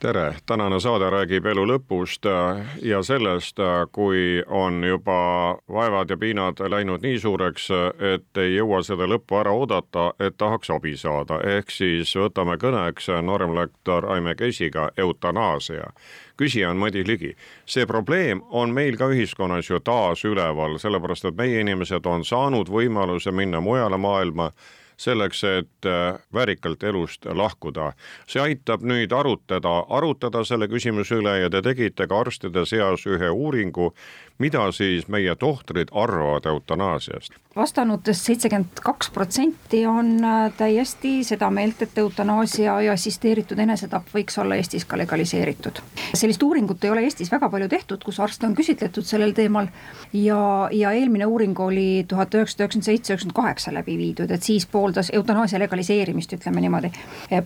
tere, tänane saade räägib elu lõpust äh, ja sellest, äh, kui on juba vaevad ja piinad läinud nii suureks, et ei jõua seda lõppu ära oodata, et tahaks abi saada, ehk siis võtame kõneks nooremlektor Aime Kesiga eutanaasia. küsija on Madis Ligi. see probleem on meil ka ühiskonnas ju taas üleval, sellepärast et meie inimesed on saanud võimaluse minna mujale maailma selleks, et äh, väärikalt elust lahkuda. see aitab nüüd arutada, arutada selle küsimuse üle ja te tegite ka arstide seas ühe uuringu, mida siis meie tohtrid arvavad eutanaasiast? vastanutest seitsekümmend kaks protsenti on äh, täiesti seda meelt, et eutanaasia ja assisteeritud enesetapp võiks olla Eestis ka legaliseeritud. sellist uuringut ei ole Eestis väga palju tehtud, kus arste on küsitletud sellel teemal ja, ja eelmine uuring oli tuhat üheksasada üheksakümmend seitse, üheksakümmend kaheksa läbi viidud, et siis pooldas eutanaasia legaliseerimist, ütleme niimoodi,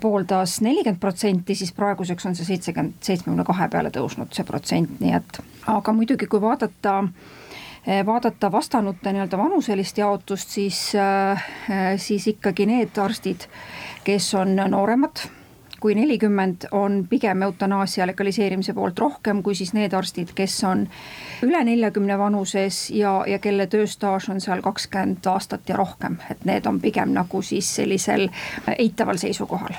pooldas nelikümmend protsenti, siis praeguseks on see seitsekümmend, seitsmekümne kahe peale tõusnud see protsent, nii et aga muidugi, kui vaadata vaadata vastanute nii-öelda vanuselist jaotust, siis, siis ikkagi need arstid, kes on nooremad kui nelikümmend, on pigem eutanaasia legaliseerimise poolt rohkem kui siis need arstid, kes on üle neljakümne vanuses ja, ja kelle tööstaaž on seal kakskümmend aastat ja rohkem, et need on pigem nagu siis sellisel eitaval seisukohal.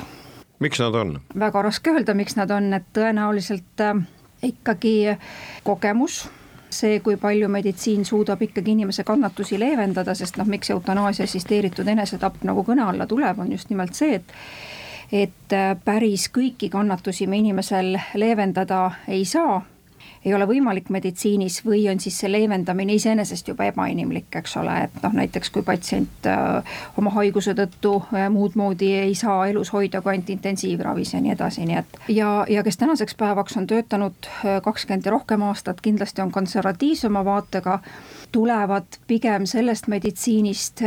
miks nad on? väga raske öelda, miks nad on, et tõenäoliselt ikkagi kogemus see, kui palju meditsiin suudab ikkagi inimese kannatusi leevendada, sest noh, miks eutanaasia assisteeritud enesetapp nagu kõne alla tuleb, on just nimelt see, et et äh, päris kõiki kannatusi me inimesel leevendada ei saa ei ole võimalik meditsiinis või on siis see leevendamine iseenesest juba ebainimlik, eks ole, et noh, näiteks kui patsient äh, oma haiguse tõttu äh, muud moodi ei saa elus hoida kui ainult intensiivravis ja nii edasi, nii et ja, ja kes tänaseks päevaks on töötanud äh, kakskümmend ja rohkem aastat, kindlasti on konservatiivsema vaatega, tulevad pigem sellest meditsiinist,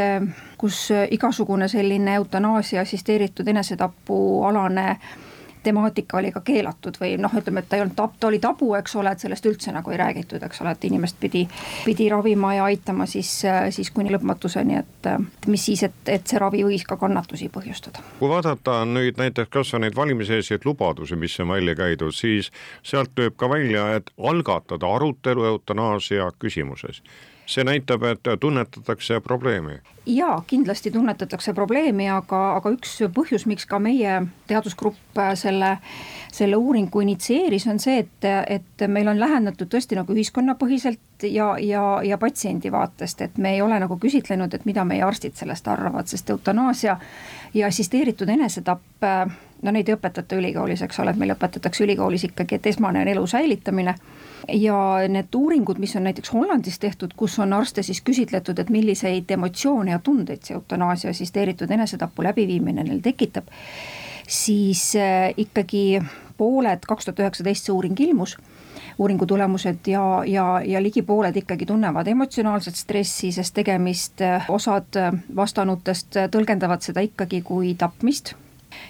kus igasugune selline eutanaasia assisteeritud enesetapu alane temaatika oli ka keelatud või noh, ütleme, et ta ei olnud tab-, ta oli tabu, eks ole, et sellest üldse nagu ei räägitud, eks ole, et inimest pidi, pidi ravima ja aitama siis, siis kuni lõpmatuseni, et mis siis, et, et see ravi võis ka kannatusi põhjustada. kui vaadata nüüd näiteks kas või neid valimiseelseid lubadusi, mis on välja käidud, siis sealt lööb ka välja, et algatada arutelu eutanaasia küsimuses see näitab, et tunnetatakse probleemi. jaa, kindlasti tunnetatakse probleemi, aga, aga üks põhjus, miks ka meie teadusgrupp selle, selle uuringu initsieeris, on see, et, et meil on lähenetud tõesti nagu ühiskonnapõhiselt ja, ja, ja patsiendi vaatest, et me ei ole nagu küsitlenud, et mida meie arstid sellest arvavad, sest eutanaasia ja assisteeritud enesetapp, no neid ei õpetata ülikoolis, eks ole, et meil õpetatakse ülikoolis ikkagi, et esmane on elu säilitamine. Ja need uuringud, mis on näiteks Hollandis tehtud, kus on arste siis küsitletud, et milliseid emotsioone ja tundeid see eutanaasia assisteeritud enesetapu läbiviimine neil tekitab, siis äh, ikkagi pooled, kaks tuhat üheksateist see uuring ilmus uuringu tulemused ja, ja, ja ligi pooled ikkagi tunnevad emotsionaalset stressi, sest tegemist, äh, osad äh, vastanutest tõlgendavad seda ikkagi kui tapmist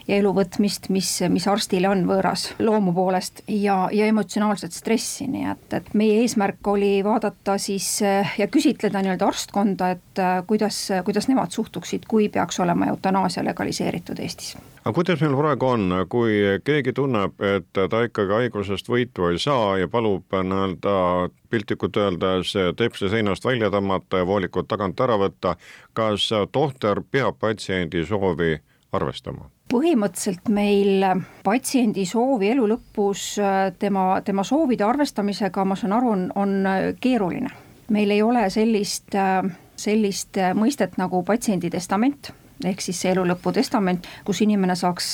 ja elu võtmist, mis, mis arstile on võõras loomu poolest ja, ja emotsionaalset stressi, nii et, et meie eesmärk oli vaadata siis ja küsitleda nii-öelda arstkonda, et äh, kuidas, kuidas nemad suhtuksid, kui peaks olema eutanaasia legaliseeritud Eestis aga kuidas meil praegu on, kui keegi tunneb, et ta ikkagi haigusest võitu ei saa ja palub nii-öelda piltlikult öeldes tepsi seinast välja tõmmata ja voolikud tagant ära võtta, kas tohter peab patsiendi soovi arvestama? Põhimõtteliselt meil patsiendi soovi elu lõpus tema, tema soovide arvestamisega, ma saan aru, on, on keeruline. meil ei ole sellist, sellist mõistet nagu patsiendi testament ehk siis see elu lõpu testament, kus inimene saaks,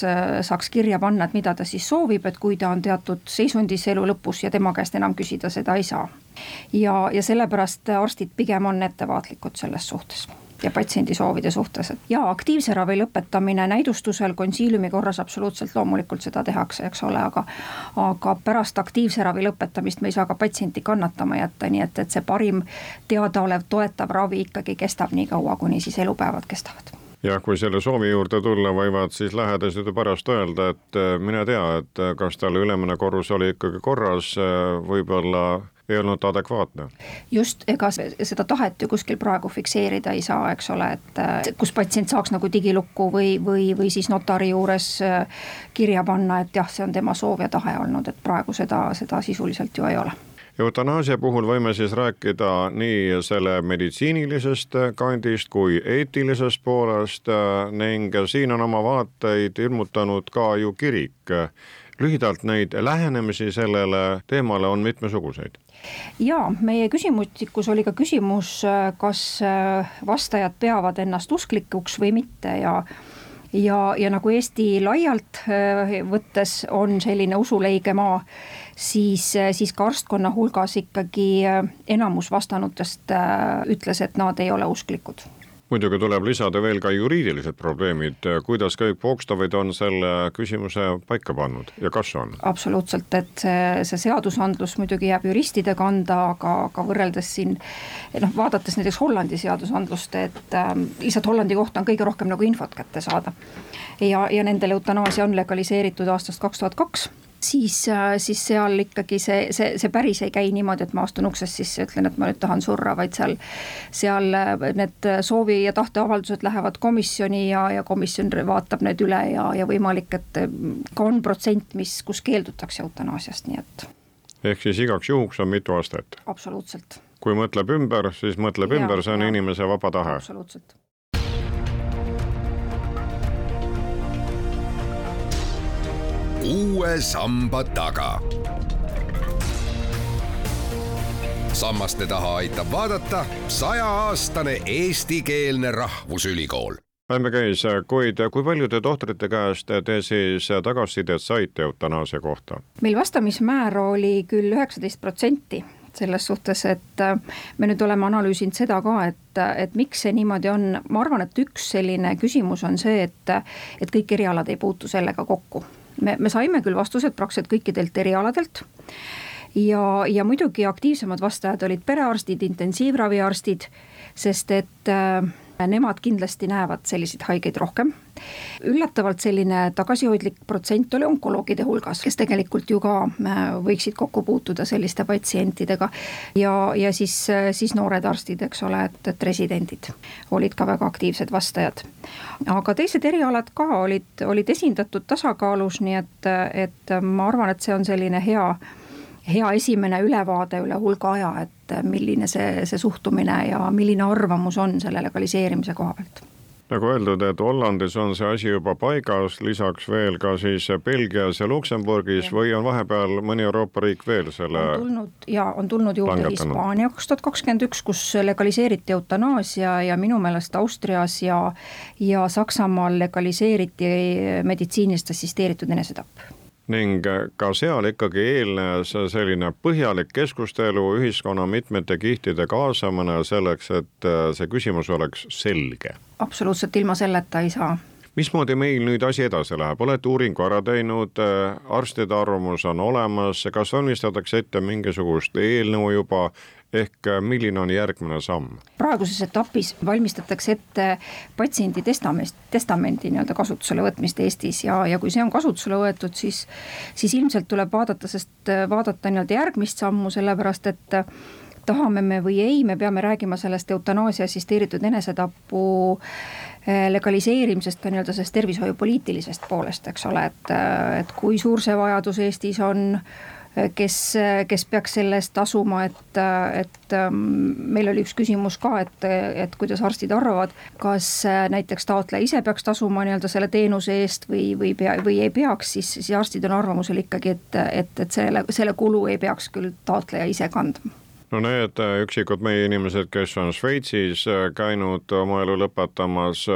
saaks kirja panna, et mida ta siis soovib, et kui ta on teatud seisundis elu lõpus ja tema käest enam küsida seda ei saa. ja, ja sellepärast arstid pigem on ettevaatlikud selles suhtes ja patsiendi soovide suhtes, ja aktiivse ravi lõpetamine näidustusel konsiiliumi korras absoluutselt loomulikult seda tehakse, eks ole, aga aga pärast aktiivse ravi lõpetamist me ei saa ka patsienti kannatama jätta, nii et, et see parim teadaolev toetav ravi ikkagi kestab nii kaua, kuni siis elupäevad kestavad. Jah, kui selle soovi juurde tulla, võivad siis lähedased ju pärast öelda, et mine tea, et kas tal ülemine korrus oli ikkagi korras, võib-olla ei olnud adekvaatne. just, ega seda tahet ju kuskil praegu fikseerida ei saa, eks ole, et kus patsient saaks nagu digilukku või, või, või siis notari juures äh, kirja panna, et jah, see on tema soov ja tahe olnud, et praegu seda, seda sisuliselt ju ei ole eutanaasia puhul võime siis rääkida nii selle meditsiinilisest kandist kui eetilisest poolest äh, ning siin on oma vaateid ilmutanud ka ju kirik. Lühidalt neid lähenemisi sellele teemale on mitmesuguseid. Ja meie küsimustikus oli ka küsimus, kas äh, vastajad peavad ennast usklikuks või mitte ja ja, ja nagu Eesti laialt äh, võttes on selline usuleige maa, siis, äh, siis ka arstkonna hulgas ikkagi enamus vastanutest ütles, et nad ei ole usklikud muidugi tuleb lisada veel ka juriidilised probleemid, kuidas kõik Pokstavid on selle küsimuse paika pannud ja kas on? absoluutselt, et see, see seadusandlus muidugi jääb juristide kanda, aga, aga võrreldes siin noh, vaadates näiteks Hollandi seadusandlust, et äh, lihtsalt Hollandi kohta on kõige rohkem nagu infot kätte saada. ja, ja nendel eutanaasia on legaliseeritud aastast kaks tuhat kaks siis, äh, siis seal ikkagi see, see, see päris ei käi niimoodi, et ma astun uksest sisse ja ütlen, et ma nüüd tahan surra, vaid seal, seal äh, need soovi ja tahteavaldused lähevad komisjoni ja, ja komisjon vaatab need üle ja, ja võimalik, et äh, ka on protsent, mis, kus keeldutakse eutanaasiast, nii et. ehk siis igaks juhuks on mitu astet? absoluutselt. kui mõtleb ümber, siis mõtleb ja, ümber, see on ja, inimese vaba tahe. absoluutselt uue samba taga. sammaste taha aitab vaadata sajaaastane eestikeelne rahvusülikool. Päime käis, kuid kui paljude tohtrite käest te siis tagasisidet saite eutanaasia kohta? meil vastamismäär oli küll üheksateist protsenti selles suhtes, et me nüüd oleme analüüsinud seda ka, et, et miks see niimoodi on, ma arvan, et üks selline küsimus on see, et, et kõik erialad ei puutu sellega kokku me, me saime küll vastused praktiliselt kõikidelt erialadelt ja, ja muidugi aktiivsemad vastajad olid perearstid, intensiivraviarstid, sest et äh, nemad kindlasti näevad selliseid haigeid rohkem. üllatavalt selline tagasihoidlik protsent oli onkoloogide hulgas, kes tegelikult ju ka äh, võiksid kokku puutuda selliste patsientidega. ja, ja siis, äh, siis noored arstid, eks ole, et, et residendid olid ka väga aktiivsed vastajad. aga teised erialad ka olid, olid esindatud tasakaalus, nii et, et ma arvan, et see on selline hea hea esimene ülevaade üle hulga aja, et milline see, see suhtumine ja milline arvamus on selle legaliseerimise koha pealt nagu öeldud, et Hollandis on see asi juba paigas, lisaks veel ka siis Belgias ja Luksemburgis ja. või on vahepeal mõni Euroopa riik veel selle on tulnud ja on tulnud juurde Hispaania kaks tuhat kakskümmend üks, kus legaliseeriti eutanaasia ja minu meelest Austrias ja ja Saksamaal legaliseeriti meditsiinilist assisteeritud enesetapp ning ka seal ikkagi eelnes selline põhjalik keskustelu, ühiskonna mitmete kihtide kaasamine selleks, et see küsimus oleks selge. absoluutselt, ilma selleta ei saa. Mismoodi meil nüüd asi edasi läheb, olete uuringu ära teinud, arstide arvamus on olemas, kas valmistatakse ette mingisugust eelnõu juba, ehk äh, milline on järgmine samm? praeguses etapis valmistatakse ette patsiendi testament, testamendi nii-öelda kasutusele võtmist Eestis ja, ja kui see on kasutusele võetud, siis, siis ilmselt tuleb vaadata, sest äh, vaadata nii-öelda järgmist sammu, sellepärast et äh, tahame me või ei, me peame rääkima sellest eutanaasia assisteeritud enesetapu legaliseerimisest ka nii-öelda sellest tervishoiupoliitilisest poolest, eks ole, et, et kui suur see vajadus Eestis on kes, kes peaks selle eest tasuma, et, et ähm, meil oli üks küsimus ka, et, et kuidas arstid arvavad, kas näiteks taotleja ise peaks tasuma nii-öelda selle teenuse eest või, või pea, või ei peaks, siis, siis arstid on arvamusel ikkagi, et, et, et selle, selle kulu ei peaks küll taotleja ise kandma no need üksikud meie inimesed, kes on Šveitsis käinud oma elu lõpetamas,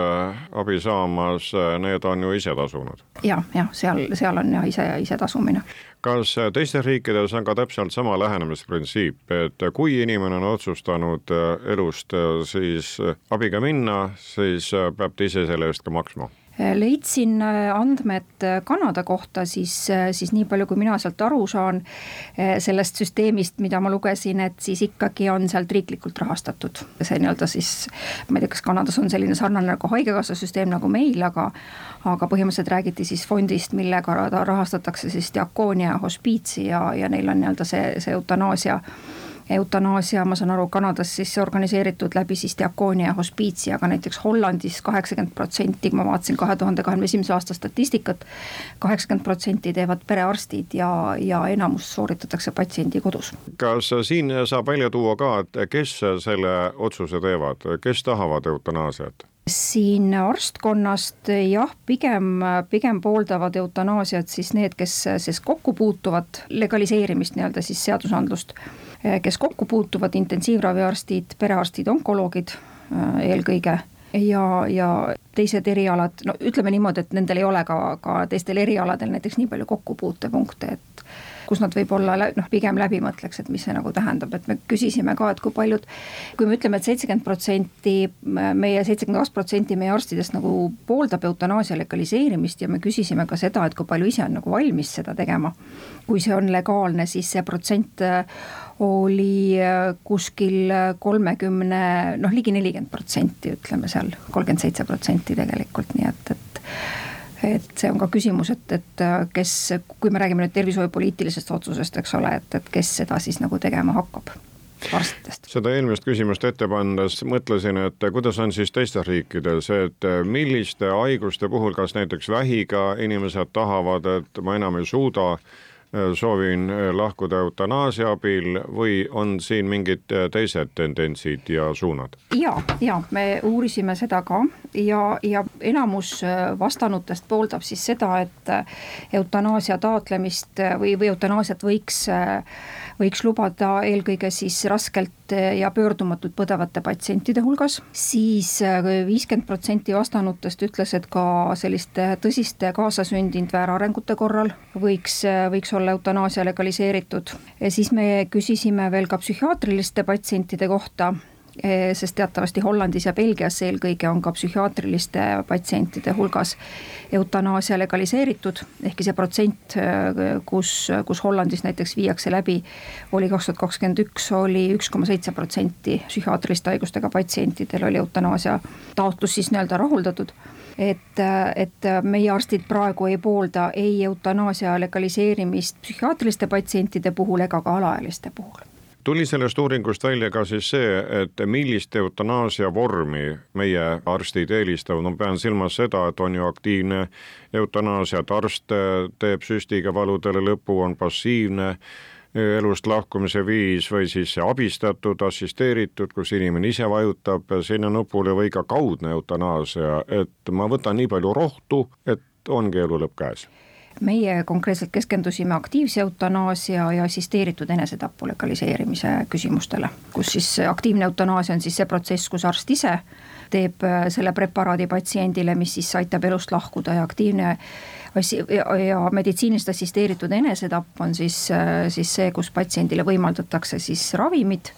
abi saamas, need on ju ise tasunud ja,. jah, seal, seal on jah ise, ise tasumine kas teistes riikides on ka täpselt sama lähenemisprintsiip, et kui inimene on otsustanud elust siis abiga minna, siis peab ta ise selle eest ka maksma? Leidsin äh, andmed äh, Kanada kohta, siis, äh, siis nii palju, kui mina sealt aru saan sellest süsteemist, mida ma lugesin, et siis ikkagi on sealt riiklikult rahastatud. see nii-öelda siis, ma ei tea, kas Kanadas on selline sarnane nagu haigekassa süsteem nagu meil, aga aga põhimõtteliselt räägiti siis fondist, millega rahastatakse siis diakoonia hospiitsi ja, ja neil on nii-öelda see, see eutanaasia eutanaasia, ma saan aru, Kanadas siis organiseeritud läbi siis diakoonia ja hospiitsi, aga näiteks Hollandis kaheksakümmend protsenti, ma vaatasin kahe tuhande kahekümne esimese aasta statistikat, kaheksakümmend protsenti teevad perearstid ja, ja enamus sooritatakse patsiendi kodus. kas siin saab välja tuua ka, et kes selle otsuse teevad, kes tahavad eutanaasiat? siin arstkonnast jah, pigem, pigem pooldavad eutanaasiat siis need, kes siis kokku puutuvad legaliseerimist nii-öelda siis seadusandlust kes kokku puutuvad, intensiivraviarstid, perearstid, onkoloogid eh, eelkõige ja, ja teised erialad, no ütleme niimoodi, et nendel ei ole ka, ka teistel erialadel näiteks nii palju kokkupuutepunkte, et kus nad võib-olla noh, pigem läbi mõtleks, et mis see nagu tähendab, et me küsisime ka, et kui paljud, kui me ütleme et, et seitsekümmend protsenti, meie seitsekümmend kaks protsenti meie arstidest nagu pooldab eutanaasia legaliseerimist ja me küsisime ka seda, et kui palju ise on nagu valmis seda tegema. kui see on legaalne, siis see protsent oli äh, kuskil kolmekümne, noh ligi nelikümmend protsenti, ütleme seal kolmkümmend seitse protsenti tegelikult, nii et, et et see on ka küsimus, et, et äh, kes, kui me räägime nüüd tervishoiupoliitilisest otsusest, eks ole, et, et kes seda siis nagu tegema hakkab arstidest. seda eelmist küsimust ette pannes mõtlesin, et kuidas on siis teistes riikides, et milliste haiguste puhul, kas näiteks vähiga inimesed tahavad, et ma enam ei suuda soovin lahkuda eutanaasia abil või on siin mingid teised tendentsid ja suunad? ja, ja me uurisime seda ka ja, ja enamus vastanutest pooldab siis seda, et eutanaasia taotlemist või, või eutanaasiat võiks võiks lubada eelkõige siis raskelt ja pöördumatult põdevate patsientide hulgas siis, siis viiskümmend protsenti vastanutest ütles, et ka selliste tõsiste kaasasündinud väärarengute korral võiks, võiks olla eutanaasia legaliseeritud. siis me küsisime veel ka psühhiaatriliste patsientide kohta sest teatavasti Hollandis ja Belgias eelkõige on ka psühhiaatriliste patsientide hulgas eutanaasia legaliseeritud, ehkki see protsent, eh, kus, kus Hollandis näiteks viiakse läbi, oli kaks tuhat kakskümmend üks, oli üks koma seitse protsenti psühhiaatriliste haigustega patsientidel oli eutanaasia taotlus siis nii-öelda rahuldatud. Et, et meie arstid praegu ei poolda ei eutanaasia legaliseerimist psühhiaatriliste patsientide puhul ega ka alaealiste puhul tuli sellest uuringust välja ka siis see, et millist eutanaasia vormi meie arstid eelistavad, ma pean silmas seda, et on ju aktiivne eutanaasia, et arst teeb süstiga valudele lõpu, on passiivne elust lahkumise viis või siis abistatud, assisteeritud, kus inimene ise vajutab sinna nupule või ka kaudne eutanaasia, et ma võtan nii palju rohtu, et ongi elu lõpp käes meie konkreetselt keskendusime aktiivse eutanaasia ja assisteeritud enesetapu legaliseerimise küsimustele, kus siis aktiivne eutanaasia on siis see protsess, kus arst ise teeb äh, selle preparaadi patsiendile, mis siis aitab elust lahkuda ja aktiivne assi- ja, meditsiiniliselt assisteeritud enesetapp on siis, äh, siis see, kus patsiendile võimaldatakse siis ravimid,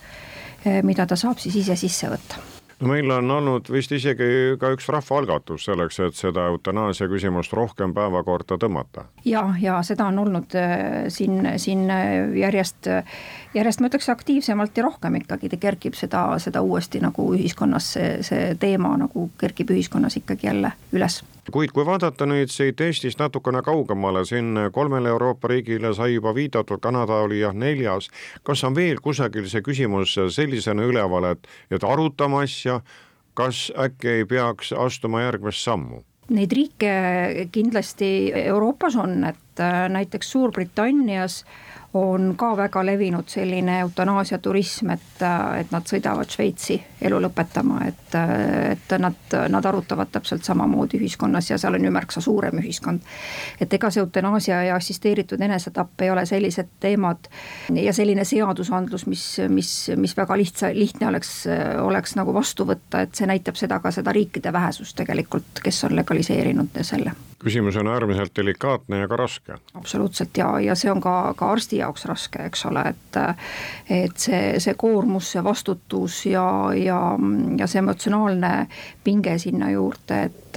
äh, mida ta saab siis ise sisse võtta no meil on olnud vist isegi ka üks rahvaalgatus selleks, et seda eutanaasia küsimust rohkem päevakorda tõmmata. ja, ja seda on olnud äh, siin, siin äh, järjest, järjest ma ütleks aktiivsemalt ja rohkem ikkagi kerkib seda, seda uuesti nagu ühiskonnas see, see teema nagu kerkib ühiskonnas ikkagi jälle üles kuid kui vaadata nüüd siit Eestist natukene kaugemale, siin kolmele Euroopa riigile sai juba viidatud, Kanada oli jah neljas. kas on veel kusagil see küsimus sellisena üleval, et, et arutame asja, kas äkki ei peaks astuma järgmist sammu? Neid riike kindlasti Euroopas on, et äh, näiteks Suurbritannias on ka väga levinud selline eutanaasia turism, et, et nad sõidavad Šveitsi elu lõpetama, et, et nad, nad arutavad täpselt samamoodi ühiskonnas ja seal on ju märksa suurem ühiskond. et ega see eutanaasia ja assisteeritud enesetapp ei ole sellised teemad ja selline seadusandlus, mis, mis, mis väga lihtsa, lihtne oleks, oleks nagu vastu võtta, et see näitab seda ka seda riikide vähesust tegelikult, kes on legaliseerinud selle küsimus on äärmiselt delikaatne ja ka raske. absoluutselt ja, ja see on ka, ka arsti jaoks raske, eks ole, et et see, see koormus, see vastutus ja, ja, ja see emotsionaalne pinge sinna juurde, et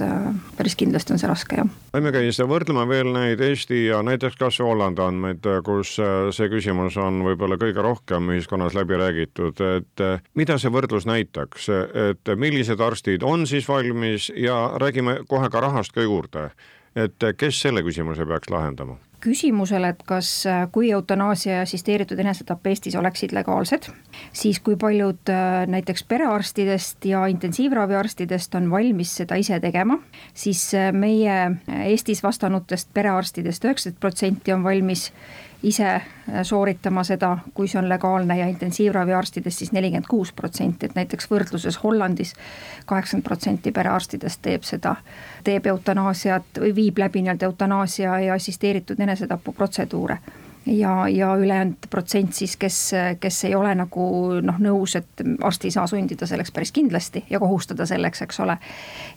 päris kindlasti on see raske, jah. võime käis võrdlema veel neid Eesti ja näiteks kas või Hollandi andmeid, kus see küsimus on võib-olla kõige rohkem ühiskonnas läbi räägitud, et mida see võrdlus näitaks, et millised arstid on siis valmis ja räägime kohe ka rahast ka juurde et kes selle küsimuse peaks lahendama? Küsimusele, et kas, kui eutanaasia ja assisteeritud enesetapp Eestis oleksid legaalsed, siis kui paljud äh, näiteks perearstidest ja intensiivraviarstidest on valmis seda ise tegema, siis äh, meie Eestis vastanutest perearstidest üheksakümmend protsenti on valmis ise äh, sooritama seda, kui see on legaalne ja intensiivraviarstidest siis nelikümmend kuus protsenti, et näiteks võrdluses Hollandis kaheksakümmend protsenti perearstidest teeb seda, teeb eutanaasiat või viib läbi nii-öelda eutanaasia ja assisteeritud enesetapuprotseduure ja, ja ülejäänud protsent siis, kes, kes ei ole nagu noh, nõus, et arst ei saa sundida selleks päris kindlasti ja kohustada selleks, eks ole.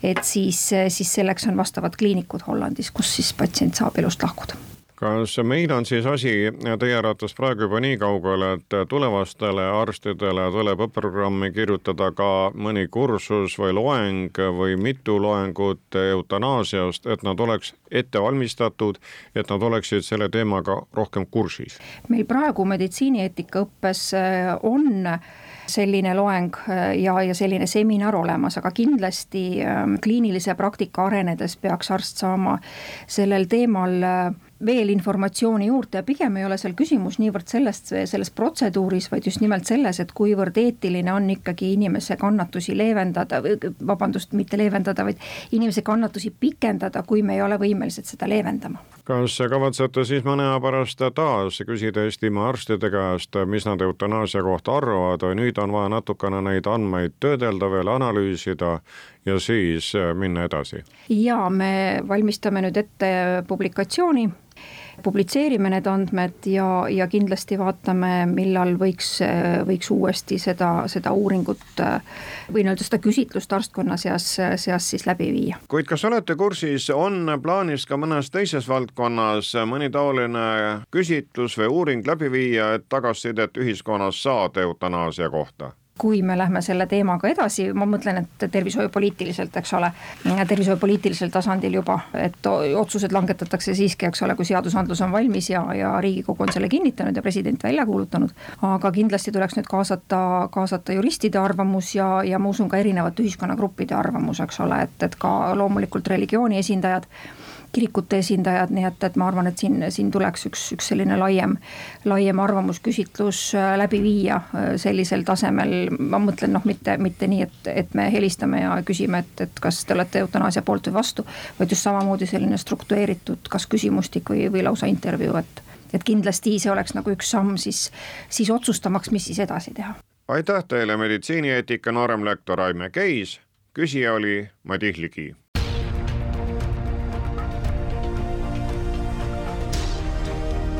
et siis, siis selleks on vastavad kliinikud Hollandis, kus siis patsient saab elust lahkuda kas meil on siis asi teie arvates praegu juba nii kaugel, et tulevastele arstidele tuleb õppeprogrammi kirjutada ka mõni kursus või loeng või mitu loengut eutanaasiast, et nad oleks ette valmistatud, et nad oleksid selle teemaga rohkem kursis? meil praegu meditsiinieetika õppes äh, on selline loeng äh, ja, ja selline seminar olemas, aga kindlasti ähm, kliinilise praktika arenedes peaks arst saama sellel teemal äh, veel informatsiooni juurde ja pigem ei ole seal küsimus niivõrd sellest, selles protseduuris, vaid just nimelt selles, et kuivõrd eetiline on ikkagi inimese kannatusi leevendada, vabandust, mitte leevendada, vaid inimese kannatusi pikendada, kui me ei ole võimelised seda leevendama. kas kavatsete siis mõne aja pärast taas küsida Eestimaa arstide käest, mis nad eutanaasia kohta arvavad nüüd on vaja natukene neid andmeid töödelda veel, analüüsida ja siis minna edasi? ja me valmistame nüüd ette publikatsiooni publitseerime need andmed ja, ja kindlasti vaatame, millal võiks, võiks uuesti seda, seda uuringut või nii-öelda seda küsitlust arstkonna seas, seas siis läbi viia. kuid kas olete kursis, on plaanis ka mõnes teises valdkonnas mõni taoline küsitlus või uuring läbi viia, et tagasisidet ühiskonnas saada eutanaasia kohta? Kui me lähme selle teemaga edasi, ma mõtlen, et tervishoiupoliitiliselt, eks ole, tervishoiupoliitilisel tasandil juba, et otsused langetatakse siiski, eks ole, kui seadusandlus on valmis ja, ja riigikogu on selle kinnitanud ja president välja kuulutanud. aga kindlasti tuleks nüüd kaasata, kaasata juristide arvamus ja, ja ma usun ka erinevate ühiskonnagruppide arvamus, eks ole, et, et ka loomulikult religiooni esindajad kirikute esindajad, nii et, et ma arvan, et siin, siin tuleks üks, üks selline laiem, laiem arvamusküsitlus äh, läbi viia äh, sellisel tasemel, ma mõtlen noh, mitte, mitte nii, et, et me helistame ja küsime, et, et kas te olete eutanaasia poolt või vastu, vaid just samamoodi selline struktureeritud, kas küsimustik või, või lausa intervjuu, et et kindlasti see oleks nagu üks samm siis, siis otsustamaks, mis siis edasi teha. aitäh teile, meditsiinieetika nooremlektor Aime Keis, küsija oli Madis Ligi